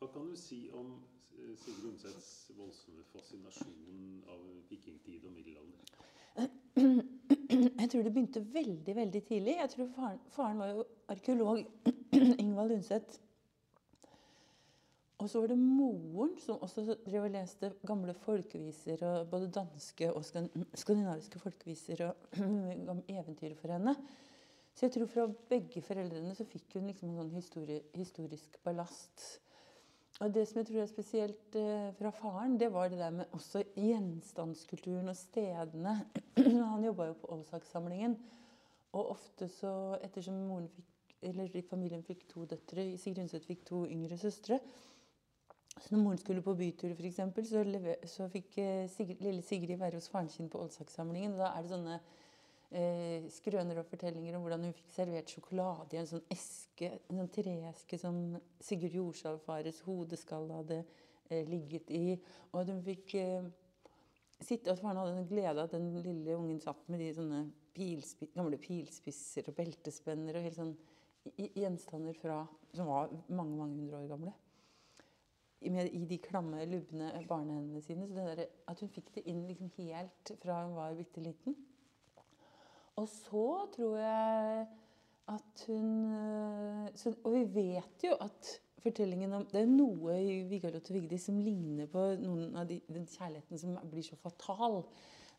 Hva kan du si om Sigurd Sigrid Undsets voldsomme fascinasjon av vikingtid og middelalder? Jeg tror det begynte veldig veldig tidlig. Jeg tror Faren, faren var jo arkeolog. Ingvald Undset. Og så var det moren som også drev og leste gamle folkeviser, og både danske og skandinaviske folkeviser og eventyr for henne. Så jeg tror fra begge foreldrene så fikk hun liksom en sånn histori historisk ballast. Og det som jeg tror er spesielt eh, fra faren, det var det der med også gjenstandskulturen og stedene. Han jobba jo på Ålsakssamlingen. Og ofte så, ettersom moren fikk, eller familien fikk to døtre, Sigrid Undset fikk to yngre søstre, så når moren skulle på bytur, f.eks., så, så fikk eh, Sigrid, lille Sigrid være hos faren sin på og Da er det sånne skrøner og fortellinger om hvordan hun fikk servert sjokolade i en sånn eske, en sånn treeske som Sigurd Jordsalfares hodeskall hadde eh, ligget i. Og at hun fikk eh, sitte, at faren hadde glede av at den lille ungen satt med de sånne pilspi, gamle pilspisser og beltespenner og helt sånn gjenstander fra, som var mange, mange hundre år gamle i de klamme, lubne barnehendene sine. Så der, at hun fikk det inn liksom helt fra hun var bitte liten. Og så tror jeg at hun eh, så, Og vi vet jo at fortellingen om Det er noe i Vigalotte Vigdis som ligner på noen av de, den kjærligheten som blir så fatal.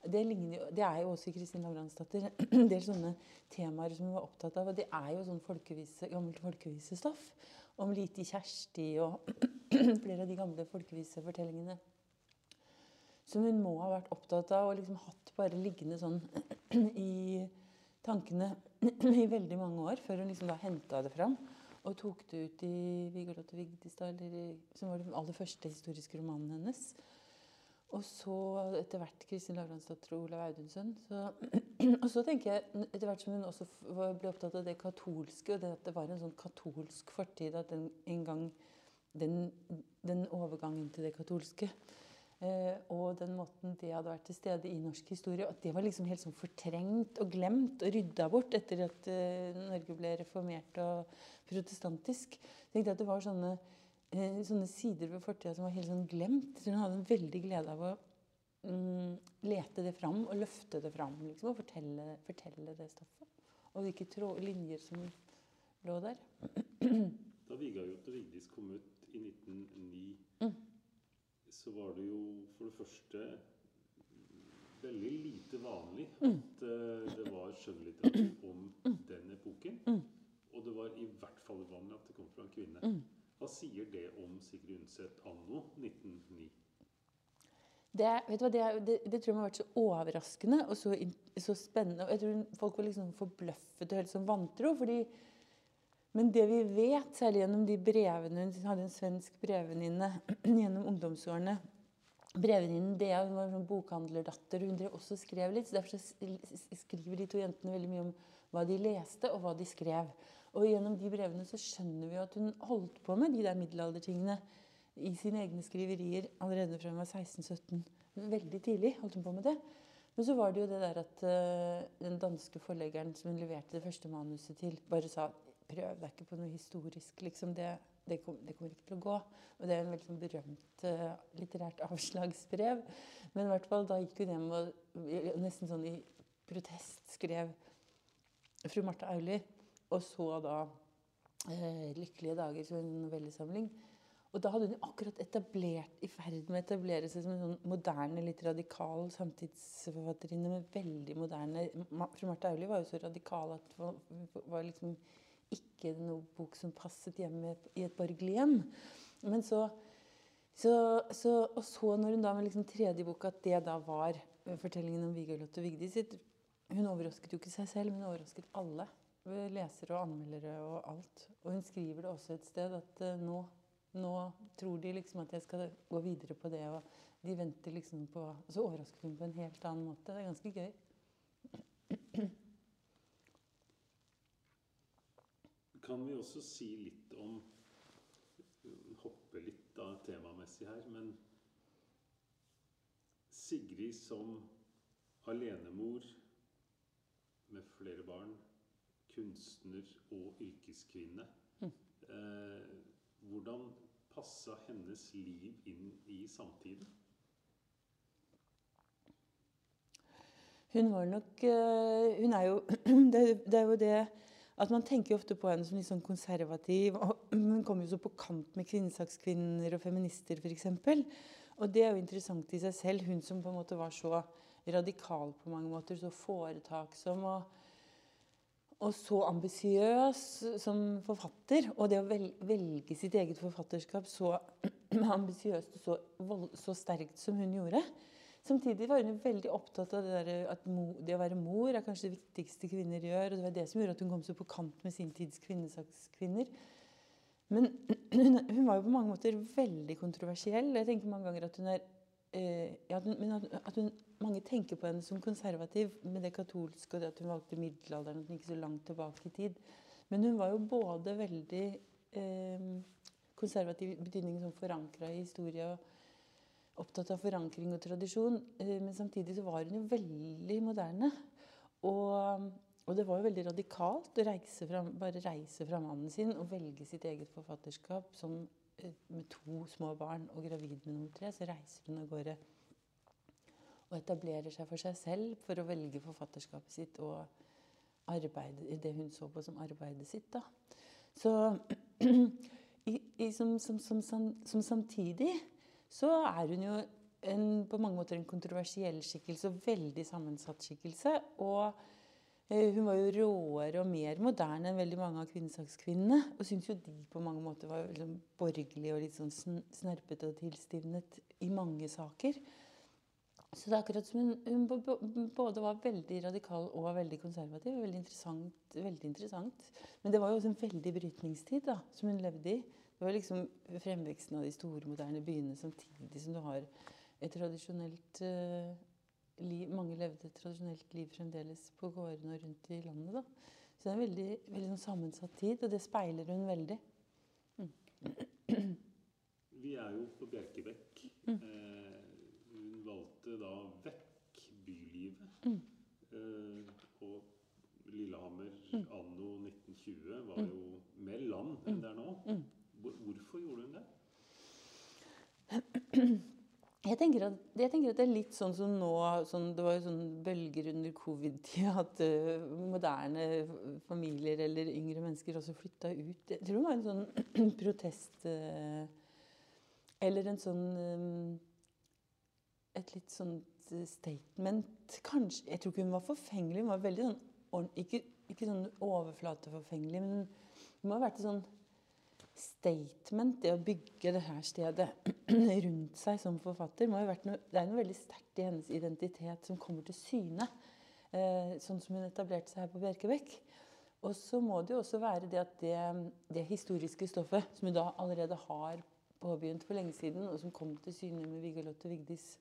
Det, ligner, det er jo også i Kristin Lavransdatter en del sånne temaer som hun var opptatt av. Og det er jo sånn folkevise, gammelt folkevisestoff om Lite Kjersti og flere av de gamle folkevisefortellingene. Som hun må ha vært opptatt av og liksom hatt bare liggende sånn i tankene i veldig mange år, før hun liksom da henta det fram og tok det ut i Vigalotte Vigdisdal, som var den aller første historiske romanen hennes. Og så etter hvert Kristin Lavransdatter og Olav Audunsen. Og så tenker jeg, etter hvert som hun også ble opptatt av det katolske, og det at det var en sånn katolsk fortid at den, en gang den, den overgangen til det katolske og den måten det hadde vært til stede i norsk historie, at det var liksom helt sånn fortrengt og glemt og rydda bort etter at eh, Norge ble reformert og protestantisk. Jeg tenkte at det var sånne Eh, sånne sider ved fortida som var helt sånn glemt. Så hun hadde en veldig glede av å mm, lete det fram og løfte det fram. Liksom, og fortelle, fortelle, det stoffet. Og hvilke tråd, linjer som lå der. Da Vigajot og Vigdis kom ut i 1909, mm. Så var det jo for det første veldig lite vanlig mm. at uh, det var skjønnlitteratur om mm. den epoken. Mm. Og det var i hvert fall uvanlig at det kom fra en kvinne. Mm. Hva sier det om Sigrid Undset anno 1909? Det, vet du hva, det, det, det, tror jeg har vært så overraskende og så, så, spennende. og jeg tror Folk var liksom forbløffet og helt sånn vantro. fordi men det vi vet, særlig gjennom de brevene Hun hadde en svensk brevvenninne gjennom ungdomsårene. Brevvenninnen hun var en bokhandlerdatter. Hun drev også skrev litt. så Derfor skriver de to jentene veldig mye om hva de leste, og hva de skrev. Og gjennom de brevene så skjønner vi at hun holdt på med de der middelaldertingene i sine egne skriverier allerede fra hun var 16-17. Veldig tidlig holdt hun på med det. Men så var det jo det der at uh, den danske forleggeren som hun leverte det første manuset til, bare sa prøv deg ikke på noe historisk. liksom det, det, kom, det, kommer ikke til å gå. Og det er en veldig sånn berømt uh, litterært avslagsbrev. Men i hvert fall da gikk hun hjem og nesten sånn i protest skrev fru Martha Auli og så da eh, 'Lykkelige dager', som en novellesamling. Og da hadde hun akkurat etablert, i ferd med å etablere seg som en sånn moderne, litt radikal samtidsforfatterinne med veldig moderne Fru Martha Auli var jo så radikal at hun var liksom ikke noe bok som passet hjemme i et borgerlig hjem. Men så, så, så, Og så når hun da med liksom tredje bok at det da var fortellingen om Vigalotte og Vigdis Hun overrasket jo ikke seg selv, men hun overrasket alle lesere og anmeldere og alt. Og hun skriver det også et sted at uh, nå, nå, tror de liksom at jeg skal gå videre på det. Og de venter liksom på Og så overrasket hun på en helt annen måte. Det er ganske gøy. Kan vi også si litt om Hoppe litt da temamessig her, men Sigrid som alenemor med flere barn kunstner og yrkeskvinne. Mm. Eh, hvordan passa hennes liv inn i samtiden? Hun var nok øh, Hun er jo det, det, er jo det at man tenker ofte på henne som litt sånn konservativ. og Hun kom jo så på kant med kvinnesakskvinner og feminister f.eks. Og det er jo interessant i seg selv. Hun som på en måte var så radikal på mange måter, så foretaksom og, og så ambisiøs som forfatter. Og det å velge sitt eget forfatterskap så ambisiøst og så, så sterkt som hun gjorde, Samtidig var hun veldig opptatt av det at mo, det å være mor er kanskje det viktigste kvinner gjør. og Det var det som gjorde at hun kom så på kant med sin tids kvinnesakskvinner. Men hun, hun, var jo på mange måter veldig kontroversiell. Jeg tenker mange ganger at hun er eh, ja, men at, at hun, Mange tenker på henne som konservativ med det katolske og det at hun valgte middelalderen og ikke så langt tilbake i tid. Men hun var jo både veldig eh, konservativ i betydningen som forankra i historie og opptatt av forankring og tradisjon. Eh, men samtidig så var hun jo veldig moderne. Og, og det var jo veldig radikalt å reise fra, bare reise fra mannen sin og velge sitt eget forfatterskap. Som eh, med to små barn og gravid med nummer tre, så reiser hun av gårde og etablerer seg for seg selv for å velge forfatterskapet sitt og arbeide, det hun så på som arbeidet sitt. da. Så i, i, som, som, som, som samtidig så er hun jo en, på mange måter en kontroversiell skikkelse og veldig sammensatt skikkelse. Og eh, hun var jo råere og mer moderne enn veldig mange av kvinnesakskvinnene. Og syntes jo de på mange måter var liksom borgerlige og litt sånn snerpete og tilstivnet i mange saker. Så det er akkurat som hun, hun, både var veldig radikal og veldig konservativ. Veldig interessant, veldig interessant. Men det var jo også en veldig brytningstid da, som hun levde i. Det var liksom fremveksten av de store, moderne byene samtidig som du har et tradisjonelt uh, liv Mange levde et tradisjonelt liv fremdeles på gårdene og rundt i landet. da. Så det er en veldig, veldig sånn sammensatt tid, og det speiler hun veldig. Mm. Vi er jo på Bjerkebekk. Mm. Eh, hun valgte da vekk bylivet. Mm. Eh, og Lillehammer mm. anno 1920 var mm. jo mer land enn det er nå. Hvorfor gjorde hun det? Jeg tenker, at, jeg tenker, at, det er litt sånn som nå sånn, Det var jo sånn bølger under covid-tida at uh, moderne familier eller yngre mennesker også flytta ut. Jeg tror det var en sånn protest uh, Eller en sånn um, Et litt sånt statement Kanskje Jeg tror ikke hun var forfengelig. Hun var veldig sånn Ikke, ikke sånn overflateforfengelig, men hun må ha vært sånn statement, det å bygge det her stedet rundt seg som forfatter, noe, det er noe veldig sterkt i hennes identitet som kommer til syne. Eh, sånn som hun etablerte seg her på Bjerkebekk. Og så må det jo også være det at det, det historiske stoffet, som hun da allerede har påbegynt for lenge siden, og som kom til syne med Vigalotte Vigdis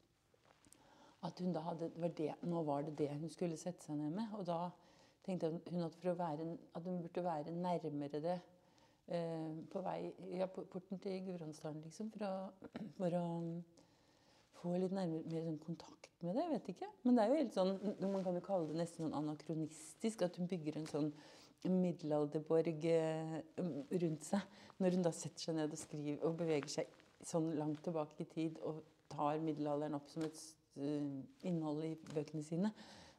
at hun da hadde, var det, Nå var det det hun skulle sette seg ned med. Og da tenkte hun at, være, at hun burde være nærmere det på vei ja, porten til Gudbrandsdalen, liksom, for å, for å få litt nærmere, mer sånn kontakt med det. Jeg vet ikke. Men det er jo helt sånn, man kan jo kalle det nesten sånn anakronistisk at hun bygger en sånn middelalderborg eh, rundt seg. Når hun da setter seg ned og skriver og beveger seg sånn langt tilbake i tid og tar middelalderen opp som et uh, innhold i bøkene sine,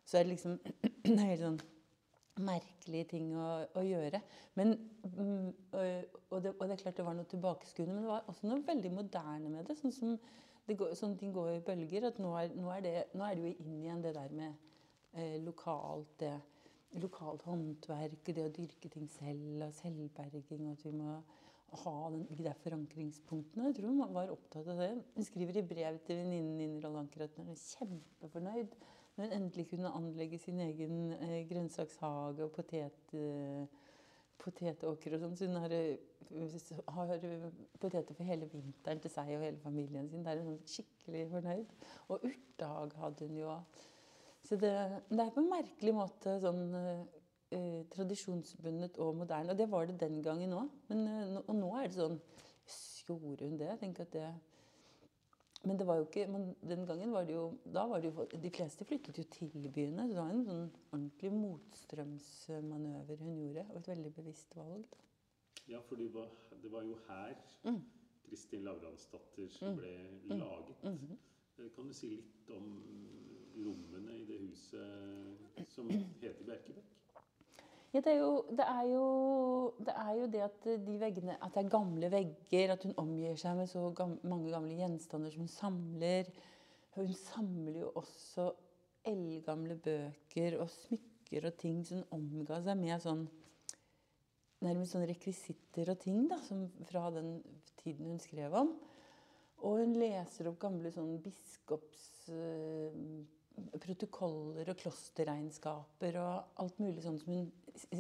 så er det liksom det er helt sånn merkelige ting å, å gjøre. Men, mm, og, det, og, det, er klart det var noe tilbakeskuende, men det var også noe veldig moderne med det. Sånn som det går, sånne ting går i bølger. at Nå er, nå er, det, nå er det, jo inn igjen det der med eh, lokalt, det, lokalt håndverk, det å dyrke ting selv, og selvberging. og at vi må ha den, de der forankringspunktene. Jeg tror hun var opptatt av det. Hun skriver i brev til venninnen din Roll Anker at hun er kjempefornøyd når hun endelig kunne anlegge sin egen eh, grønnsakshage og potet, eh, potetåker og sånn. Så hun har, eh, har, poteter for hele vinteren til seg og hele familien sin. Der er hun sånn skikkelig fornøyd. Og urtehage hadde hun jo. Så det, det er på en merkelig måte sånn eh, tradisjonsbundet og moderne. Og det var det den gangen òg. Og nå er det sånn Gjorde hun det? Jeg tenker at det men det var jo ikke, men den gangen var det jo, da var det jo De fleste flyttet jo til byene. Så det var en sånn ordentlig motstrømsmanøver hun gjorde. Og et veldig bevisst valg. Da. Ja, for det var, det var jo her mm. Kristin Lavransdatter Mm. ble laget. -hmm. Kan du si litt om rommene i det huset som heter Bjerkebekk? Ja, det er, jo, det, er jo, det er jo det at de veggene At det er gamle vegger, at hun omgir seg med så gam, mange gamle gjenstander som hun samler. Hun samler jo også eldgamle bøker og smykker og ting som hun omga seg med sånn Nærmest sånne rekvisitter og ting da, som fra den tiden hun skrev om. Og hun leser opp gamle sånn biskopsprotokoller og klosterregnskaper og alt mulig sånn som hun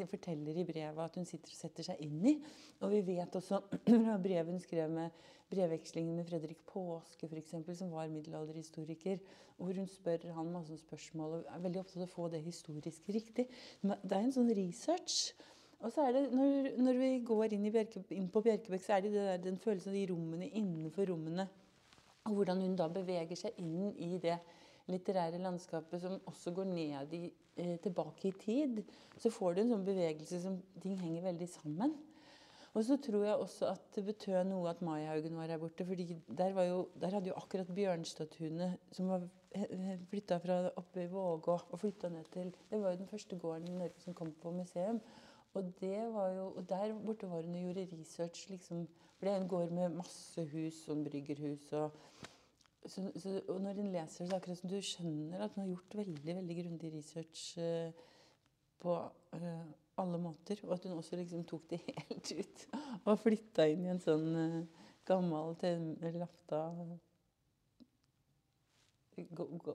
forteller i brevet at hun sitter og setter seg inn i. Og vi vet også fra brevet hun skrev med brevvekslingen med Fredrik Påske, for eksempel, som var middelalderhistoriker, hvor hun spør han masse spørsmål og er veldig opptatt av å få det historisk riktig. Det er en sånn research. Og så er det, når, når vi går inn, Bjerke, inn på Bjerkebekk, så er det der, den følelsen av de rommene innenfor rommene. Og hvordan hun da beveger seg inn i det litterære landskapet som også går ned i, eh, tilbake i tid. Så får du en sånn bevegelse som ting henger veldig sammen. Og så tror jeg også at det betød noe at Maihaugen var her borte. fordi der, var jo, der hadde jo akkurat bjørnstatuene som var flytta fra oppe i Vågå og flytta ned til Det var jo den første gården i Norge som kom på museum. Og, det var jo, og der borte var hun og gjorde research. liksom, For det er en gård med masse hus, sånn bryggerhus. og så, så, og når en leser, så er det akkurat som du skjønner at hun har gjort veldig veldig grundig research uh, på uh, alle måter. Og at hun også liksom tok det helt ut og flytta inn i en sånn uh, gammel lafta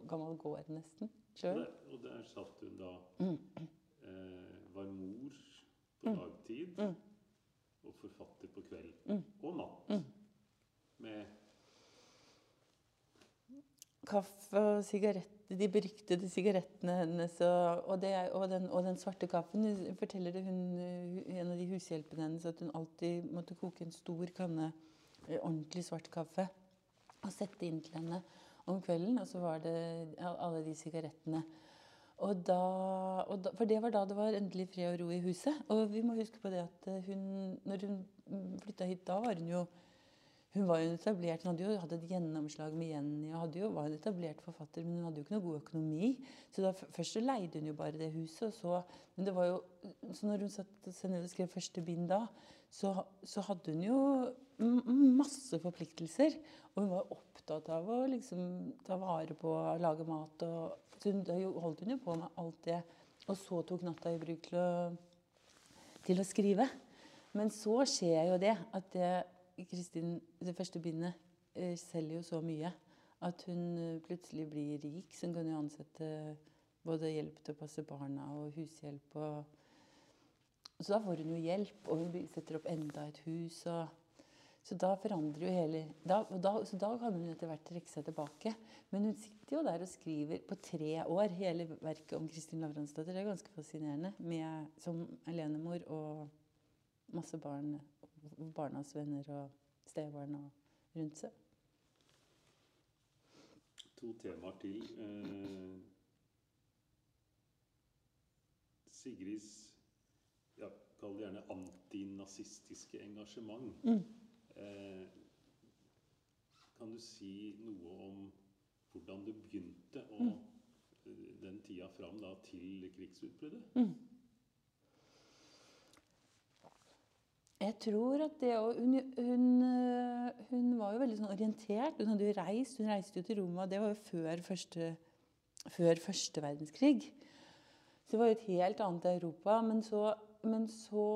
Gammel gård, nesten. Sjøl. og der satt hun da Mm. Var mor på dagtid Mm. og forfatter på kveld Mm. og natt. Mm. Med Kaffe og sigaretter, de beryktede sigarettene hennes og, og, det, og, den, og den svarte kaffen. Forteller det hun, en av de hushjelpene hennes at hun alltid måtte koke en stor kanne eh, ordentlig svart kaffe og sette inn til henne om kvelden. Og så var det alle de sigarettene. Og da, og da, for det var da det var endelig fred og ro i huset. Og vi må huske på det at eh, hun, når hun flytta hit, da var hun jo hun var jo en etablert, hun hadde jo hatt et gjennomslag med Jenny og hadde jo, var en etablert forfatter, men hun hadde jo ikke noe god økonomi. Så da, først så leide hun jo bare det huset, og så Men det var jo Så når hun satt og skrev første bind da, så, så hadde hun jo masse forpliktelser. Og hun var opptatt av å liksom ta vare på lage mat og Så hun, da holdt hun jo på med alt det. Og så tok natta i bruk til å, til å skrive. Men så skjer jo det at det Kristin, det første bindet eh, selger jo så mye at hun eh, plutselig blir rik. Så hun kan jo ansette både hjelp til å passe barna og hushjelp. Og, så da får hun jo hjelp, og hun setter opp enda et hus. Og, så da forandrer jo hele da, da, Så da kan hun etter hvert trekke seg tilbake. Men hun sitter jo der og skriver på tre år hele verket om Kristin Lavransdatter. Det er ganske fascinerende. Med, som alenemor og masse barn, barnas venner og stebarn og rundt seg. to temaer til. Eh, Sigrids ja, kall det gjerne antinazistiske engasjement. Mm. Eh, kan du si noe om hvordan det begynte, og Mm. eh, den tida fram da til krigsutbruddet? Mm. Jeg tror at det og hun, hun, øh, hun var jo veldig sånn orientert. Hun hadde jo reist. Hun reiste jo til Roma. Det var jo før første, før første verdenskrig. Så det var jo et helt annet Europa. Men så, men så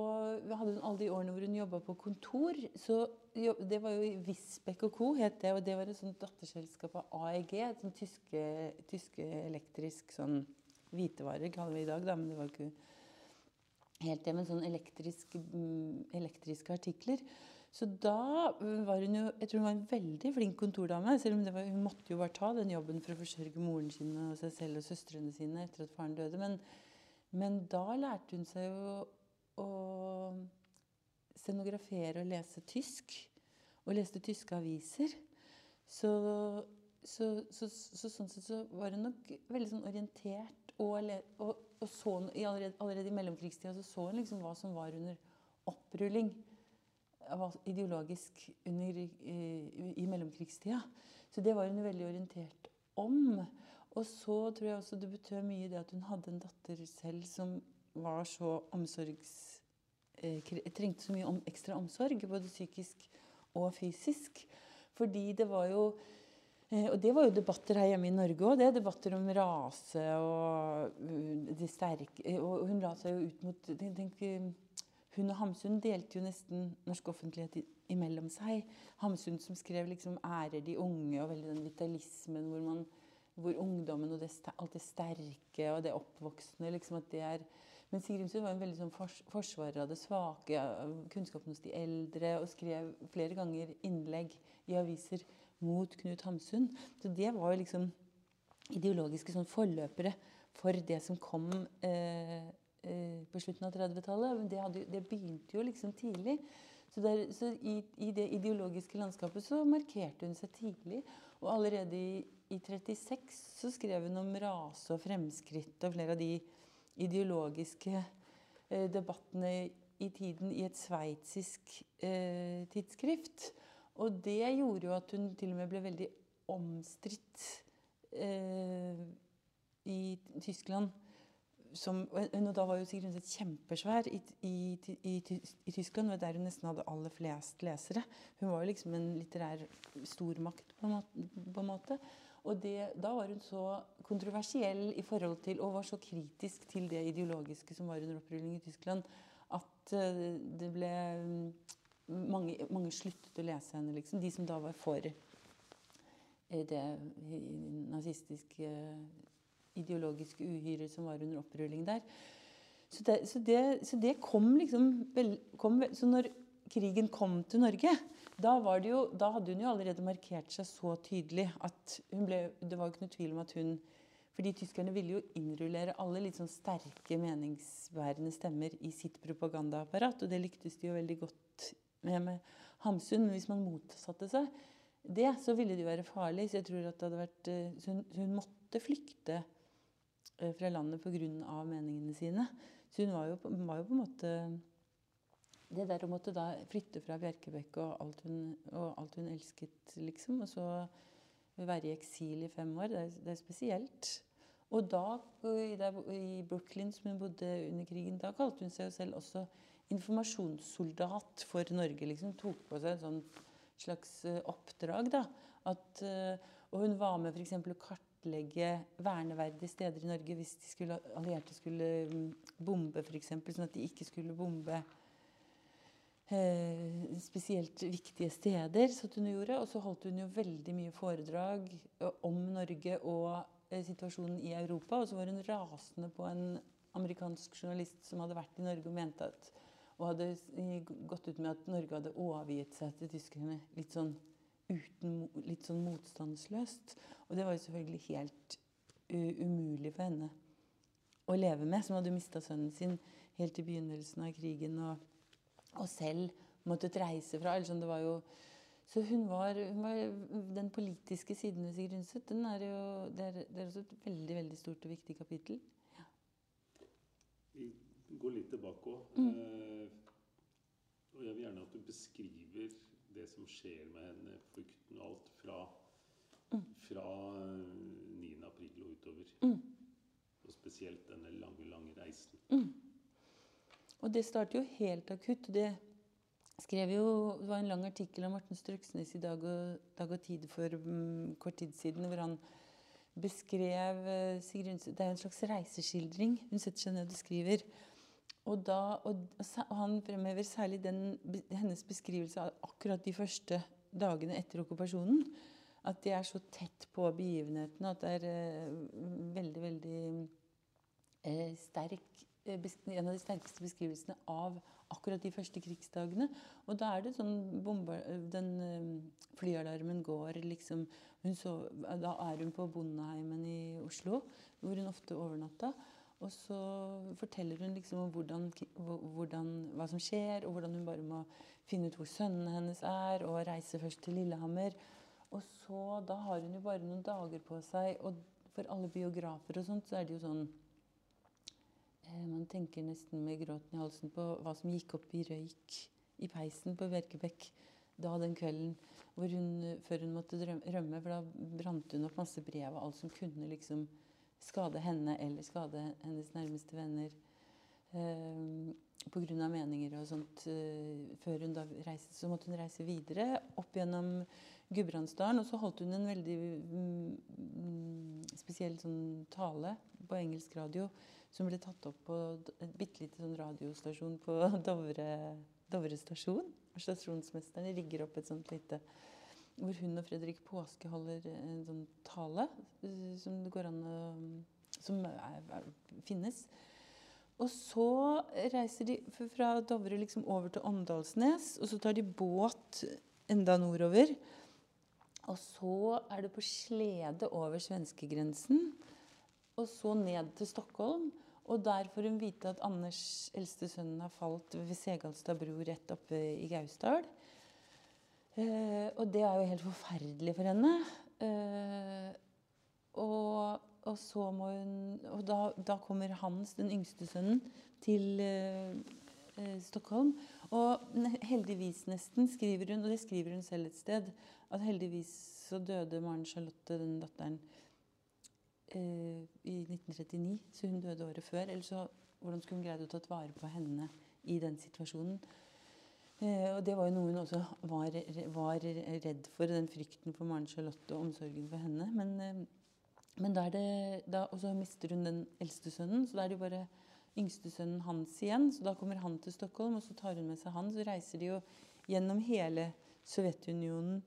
hadde hun alle de årene hvor hun jobba på kontor. Så det var jo Wisbeck Co. het det. Og det var et sånt datterselskap av AEG. Et sånt tyske, tyske elektrisk sånn hvitevarer, kaller vi i dag, da, men det var ikke helt det, men sånn elektrisk, mm, elektriske artikler. Så da var hun jo Jeg tror hun var en veldig flink kontordame. Selv om var, hun måtte jo bare ta den jobben for å forsørge moren sin og seg selv og søstrene sine etter at faren døde. Men, men da lærte hun seg jo å scenografere og lese tysk. Og leste tyske aviser. Så, så, så, så, sånn sett så var hun nok veldig sånn orientert og, og, og så, allerede, allerede i mellomkrigstida så så hun liksom hva som var under opprulling ideologisk under, i, i mellomkrigstida. Så det var hun veldig orientert om. Og så tror jeg også det betød mye det at hun hadde en datter selv som var så omsorgs... Eh, trengte så mye om, ekstra omsorg, både psykisk og fysisk. Fordi det var jo Eh, og det var jo debatter her hjemme i Norge òg. Det er debatter om rase og det de sterke eh, Og hun la seg jo ut mot tenk, Hun og Hamsun delte jo nesten norsk offentlighet imellom seg. Hamsun som skrev liksom 'ærer de unge' og veldig den vitalismen hvor, man, hvor ungdommen og det, alt det sterke og det oppvoksende liksom at det er men Sigrid Undset var en veldig sånn fors forsvarer av det svake, kunnskapen hos de eldre, og skrev flere ganger innlegg i aviser mot Knut Hamsun. Så det var jo liksom ideologiske sånn forløpere for det som kom eh, eh, på slutten av 30-tallet. Det, det, begynte jo liksom tidlig. Så, der, så i, i, det ideologiske landskapet så markerte hun seg tidlig. Og allerede i, i 36 så skrev hun om rase og fremskritt og flere av de ideologiske eh, debattene i tiden i et sveitsisk eh, tidsskrift. Og det gjorde jo at hun til og med ble veldig omstridt eh, i Tyskland. Som, og da var jo Sigrid Undset kjempesvær i, i, i, i, Tyskland. Der hun nesten hadde aller flest lesere. Hun var jo liksom en litterær stormakt på en måte. På en måte. Og det, da var hun så kontroversiell i forhold til, og var så kritisk til det ideologiske som var under opprulling i Tyskland, at uh, det ble mange, mange, sluttet å lese henne, liksom. De som da var for eh, det nazistiske ideologiske uhyret som var under opprulling der. Så det, så det, så det kom liksom kom, Så når krigen kom til Norge, da, jo, da, hadde hun jo allerede markert seg så tydelig at ble Det var jo ikke noe tvil om at hun fordi tyskerne ville jo innrullere alle litt sånn sterke meningsbærende stemmer i sitt propagandaapparat, og det lyktes de jo veldig godt med, Hamsun. Men hvis man motsatte seg det, så ville det jo være farlig. Så jeg tror at det hadde vært, eh, så hun, så hun måtte flykte eh, fra landet pga. meningene sine. Så hun var jo, var jo, på en måte Det der å måtte da flytte fra Bjerkebekk og alt hun, og alt hun elsket, liksom, og så være i eksil i fem år, det er, det er spesielt. Og da, i Brooklyn, som hun bodde under krigen, da kalte hun seg jo selv også informasjonssoldat for Norge. liksom Tok på seg et sånn slags uh, oppdrag. da, at, uh, Og hun var med f.eks. å kartlegge verneverdige steder i Norge hvis de skulle, allierte skulle um, bombe, f.eks. Sånn at de ikke skulle bombe uh, spesielt viktige steder. Så hun gjorde, Og så holdt hun jo veldig mye foredrag om Norge og situasjonen i Europa. Og så var hun rasende på en amerikansk journalist som hadde vært i Norge og mente at og hadde gått ut med at Norge hadde overgitt seg til tyskerne litt sånn, uten, litt sånn motstandsløst. Og det var jo selvfølgelig helt umulig for henne å leve med, som hadde mista sønnen sin helt i begynnelsen av krigen og, og selv måttet reise fra. Sånn, det var jo, så hun var, hun var, Den politiske siden ved Sigrid Undset er jo, det er, det er også et veldig veldig stort og viktig kapittel. Ja. Går litt tilbake òg. Mm. Eh, og jeg vil gjerne at du beskriver det som skjer med henne, flukten og alt, fra, fra 9. Eh, april og utover. Mm. Og spesielt denne lange, lange reisen. Mm. Og det starter jo helt akutt. Det skrev jo, det var en lang artikkel av Morten Strøksnes i Dag og, Dag og Tid for um, kort tid siden, hvor han beskrev uh, Sigrid Det er en slags reiseskildring. Hun setter seg ned og skriver og, da, og, og han fremhever særlig den, hennes beskrivelse av akkurat de første dagene etter okkupasjonen. At de er så tett på begivenhetene. At det er eh, veldig, veldig eh, sterk uh, En av de sterkeste beskrivelsene av akkurat de første krigsdagene. Og da er det sånn bomba, Den flyalarmen går, liksom. Så, da er hun på Bondeheimen i Oslo, hvor hun ofte overnatta. Og så forteller hun liksom om hvordan, hvordan, hva som skjer, og hvordan hun bare må finne ut hvor sønnene hennes er, og reise først til Lillehammer. Og så, Da har hun jo bare noen dager på seg. Og for alle biografer og sånt, så er det jo sånn eh, Man tenker nesten med gråten i halsen på hva som gikk opp i røyk i peisen på Bjerkebekk da den kvelden. Hvor hun, før hun måtte rømme, for da brant hun opp masse brev og alt som kunne liksom skade henne eller skade hennes nærmeste venner. Eh, Pga. meninger og sånt. Eh, før hun da reiste, så måtte hun reise videre opp gjennom Gudbrandsdalen. Og så holdt hun en veldig mm, spesiell sånn tale på engelsk radio som ble tatt opp på et bitte lite sånn radiostasjon på Dovre, Dovre stasjon. Stasjonsmesteren rigger opp et sånt lite Hvor hun og Fredrik Påske holder en sånn tale eh, som det går an å Som er, er, finnes. Og så reiser de fra Dovre liksom over til Åndalsnes, og så tar de båt enda nordover. Og så er det på slede over svenskegrensen, og så ned til Stockholm. Og der får hun vite at Anders eldste sønn har falt ved Segalstad bro rett oppe i Gausdal. Eh, og det er jo helt forferdelig for henne. Eh, og, og, så må hun Og da, da, kommer Hans, den yngste sønnen, til eh, Stockholm. Og heldigvis nesten skriver hun, og det skriver hun selv et sted, at heldigvis så døde Maren Charlotte, den datteren, eh, i 1939, så hun døde året før. Eller så, hvordan skulle hun greid å tatt vare på henne i den situasjonen? Eh, og det var jo noe hun også var, var, redd for, den frykten for Maren Charlotte og omsorgen for henne. Men, eh, men da er det, da, og så mister hun den eldste sønnen, så da er det jo bare yngstesønnen hans igjen. Så da kommer han til Stockholm, og så tar hun med seg han. Så reiser de jo gjennom hele Sovjetunionen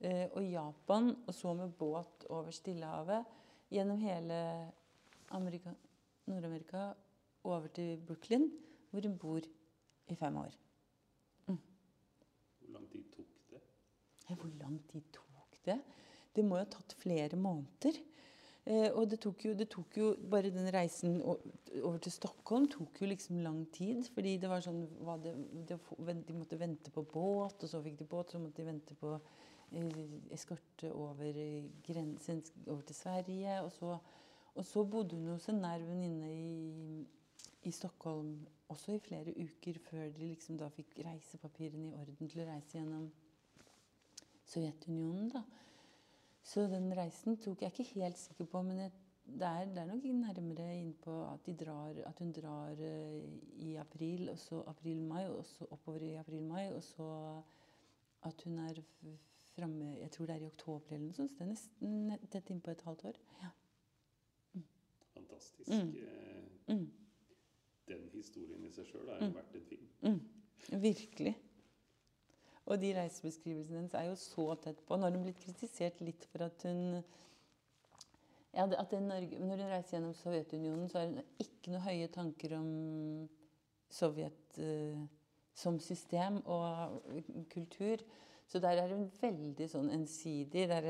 eh, og Japan, og så med båt over Stillehavet gjennom hele Nord-Amerika over til Brooklyn, hvor hun bor i fem år. Mm. Hvor lang tid tok det? Ja, hvor lang tid tok det? Det må jo ha tatt flere måneder. Eh, og det tok, jo, det tok, jo, Bare den reisen over til Stockholm tok jo liksom lang tid. Fordi det var sånn det, det, De måtte vente på båt, og så fikk de båt, så måtte de vente på Eh, eskorte over grensen over til Sverige. Og så, og så bodde hun hos en nær venninne i, i, Stockholm også i flere uker før de liksom da fikk reisepapirene i orden til å reise gjennom Sovjetunionen. da. Så den reisen tok jeg ikke helt sikker på, men jeg, det, er, det, er, nok nærmere innpå at, de drar, at hun drar uh, i april, og så april-mai, og så oppover i april-mai, og så at hun er framme Jeg tror det er i oktober eller noe sånt. Så det er nesten tett innpå et halvt år. Ja. Mm. Fantastisk. Mm. Eh, mm. Den historien i seg sjøl er jo mm. verdt en film. Mm. Virkelig. Og de reisebeskrivelsene hennes er jo så tett på. Nå har hun blitt kritisert litt for at hun ja, at Norge, Når hun reiser gjennom Sovjetunionen, så har hun ikke noe høye tanker om Sovjet eh, som system og kultur. Så der er hun veldig sånn ensidig. Der,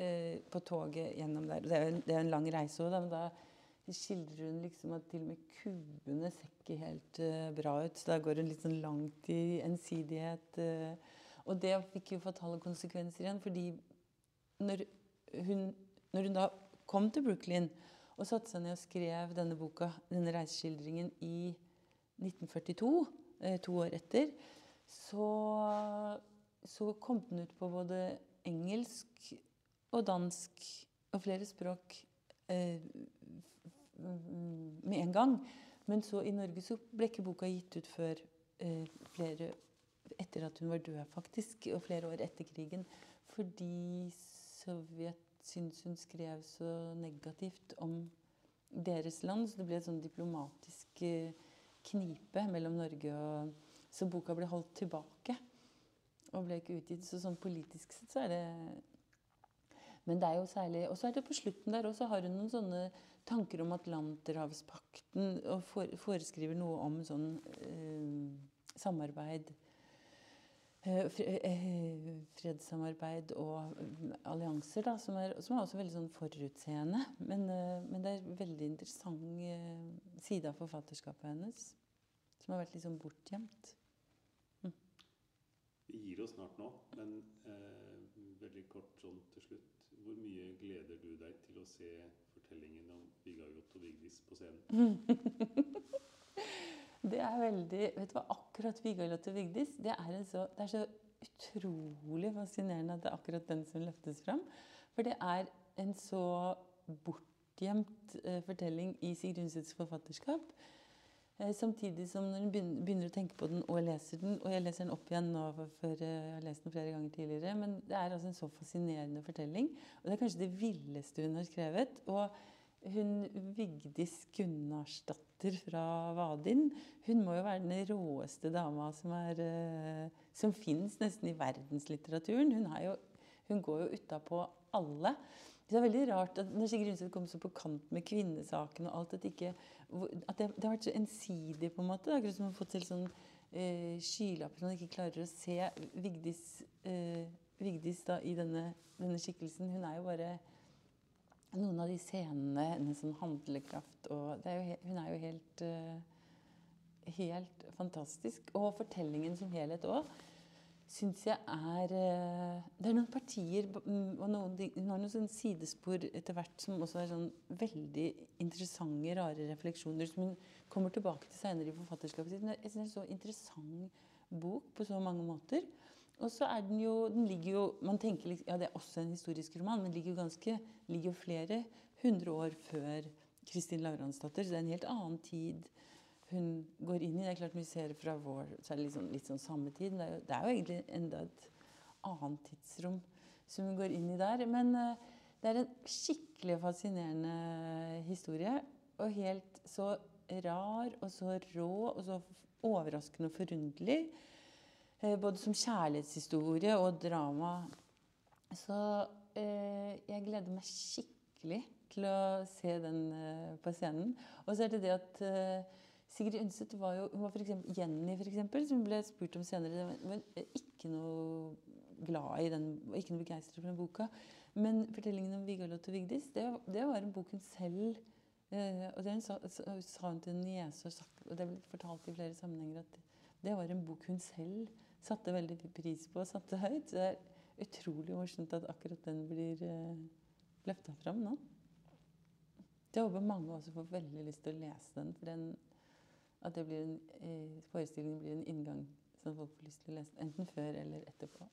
eh, på toget gjennom der. Det er, det er en lang reise òg, men da skildrer hun liksom at til og med kubbene ser ikke helt uh, bra ut. Så da går hun litt sånn langt i ensidighet. Uh, og det fikk jo fatale konsekvenser igjen, fordi når hun, når hun da kom til Brooklyn og satte seg ned og skrev denne boka, denne reiseskildringen, i 1942, eh, to år etter, så så kom den ut på både engelsk og dansk og flere språk eh, med en gang. Men så i Norge så ble ikke boka gitt ut før eh, flere etter at hun var død, faktisk, og flere år etter krigen. Fordi Sovjet syntes hun skrev så negativt om deres land. Så det ble et sånn diplomatisk eh, knipe mellom Norge og Så boka ble holdt tilbake og ble ikke utgitt. Så sånn politisk sett så er det Men det er jo særlig Og så er det på slutten der også har hun noen sånne tanker om Atlanterhavspakten og foreskriver noe om sånn eh, samarbeid. Eh, eh, fredssamarbeid og allianser, da, som er, som er, også veldig sånn forutseende. Men, eh, men, det er veldig interessant side av forfatterskapet hennes. Som har vært litt sånn bortgjemt. Vi gir oss snart nå, men veldig kort sånn til slutt. Hvor mye gleder du deg til å se fortellingen om Vigayot og Vigdis på scenen? Det er veldig Vet du hva, akkurat Vigalotte Vigdis, det er, så, det er så utrolig fascinerende at det er akkurat den som løftes fram. For det er en så bortgjemt eh, fortelling i Sigrun Sets forfatterskap. Eh, samtidig som når en begynner, å tenke på den og leser den Og jeg leser den opp igjen nå, for, eh, jeg har lest den flere ganger tidligere. Men det er altså en så fascinerende fortelling. Og det er kanskje det villeste hun har skrevet. Og hun Vigdis Gunnarsdatter fra Vadin, hun må jo være den råeste dama som, er, eh, som fins nesten i verdenslitteraturen. Hun, jo, hun går jo utapå alle. Det er veldig rart at når Sigrid Undset kom så på kant med kvinnesaken og alt, at, ikke, at det, det, har vært så ensidig, på en måte. Akkurat som man har fått til sånn eh, skylapper man ikke klarer å se Vigdis, eh, Vigdis da, i denne, denne, skikkelsen. Hun er jo bare noen av de scenene, hennes sånn handlekraft og er jo, Hun er jo helt, uh, helt fantastisk. Og fortellingen som helhet òg syns jeg er uh, Det er noen partier mm, og noen, noen sidespor etter hvert som også er sånn veldig interessante, rare refleksjoner som hun kommer tilbake til seinere i forfatterskapet sitt. Jeg synes det er en så interessant bok på så mange måter. Og så er den jo Den ligger jo Man tenker Ja, det er også en historisk roman, men den ligger jo ganske Ligger flere hundre år før Kristin Lavransdatter. Så det er en helt annen tid hun går inn i. Det er klart Når vi ser fra vår så er det liksom, litt sånn samme tid. Det er, jo, det er jo egentlig enda et annet tidsrom som hun går inn i der. Men uh, det er en skikkelig fascinerende historie. Og helt så rar og så rå og så overraskende og forunderlig. Uh, både som kjærlighetshistorie og drama. Så uh, jeg gleder meg skikkelig til å se den på scenen. Og så er det det at Sigrid Undset var jo hun var for eksempel, Jenny, for eksempel, som ble spurt om senere. Men ikke noe glad i den, ikke noe begeistret for den boka. Men fortellingen om Vigalotte og Vigdis, det, det, var en bok hun selv eh, Og det sa, sa hun til en niese, og det blitt fortalt i flere sammenhenger at det var en bok hun selv satte veldig pris på og satte høyt. Så det er utrolig morsomt at akkurat den blir uh, løfta fram nå. Jeg håper mange også får veldig lyst til å lese den. For den, at blir en, eh, forestillingen blir en inngang som folk får lyst til å lese enten før eller etterpå.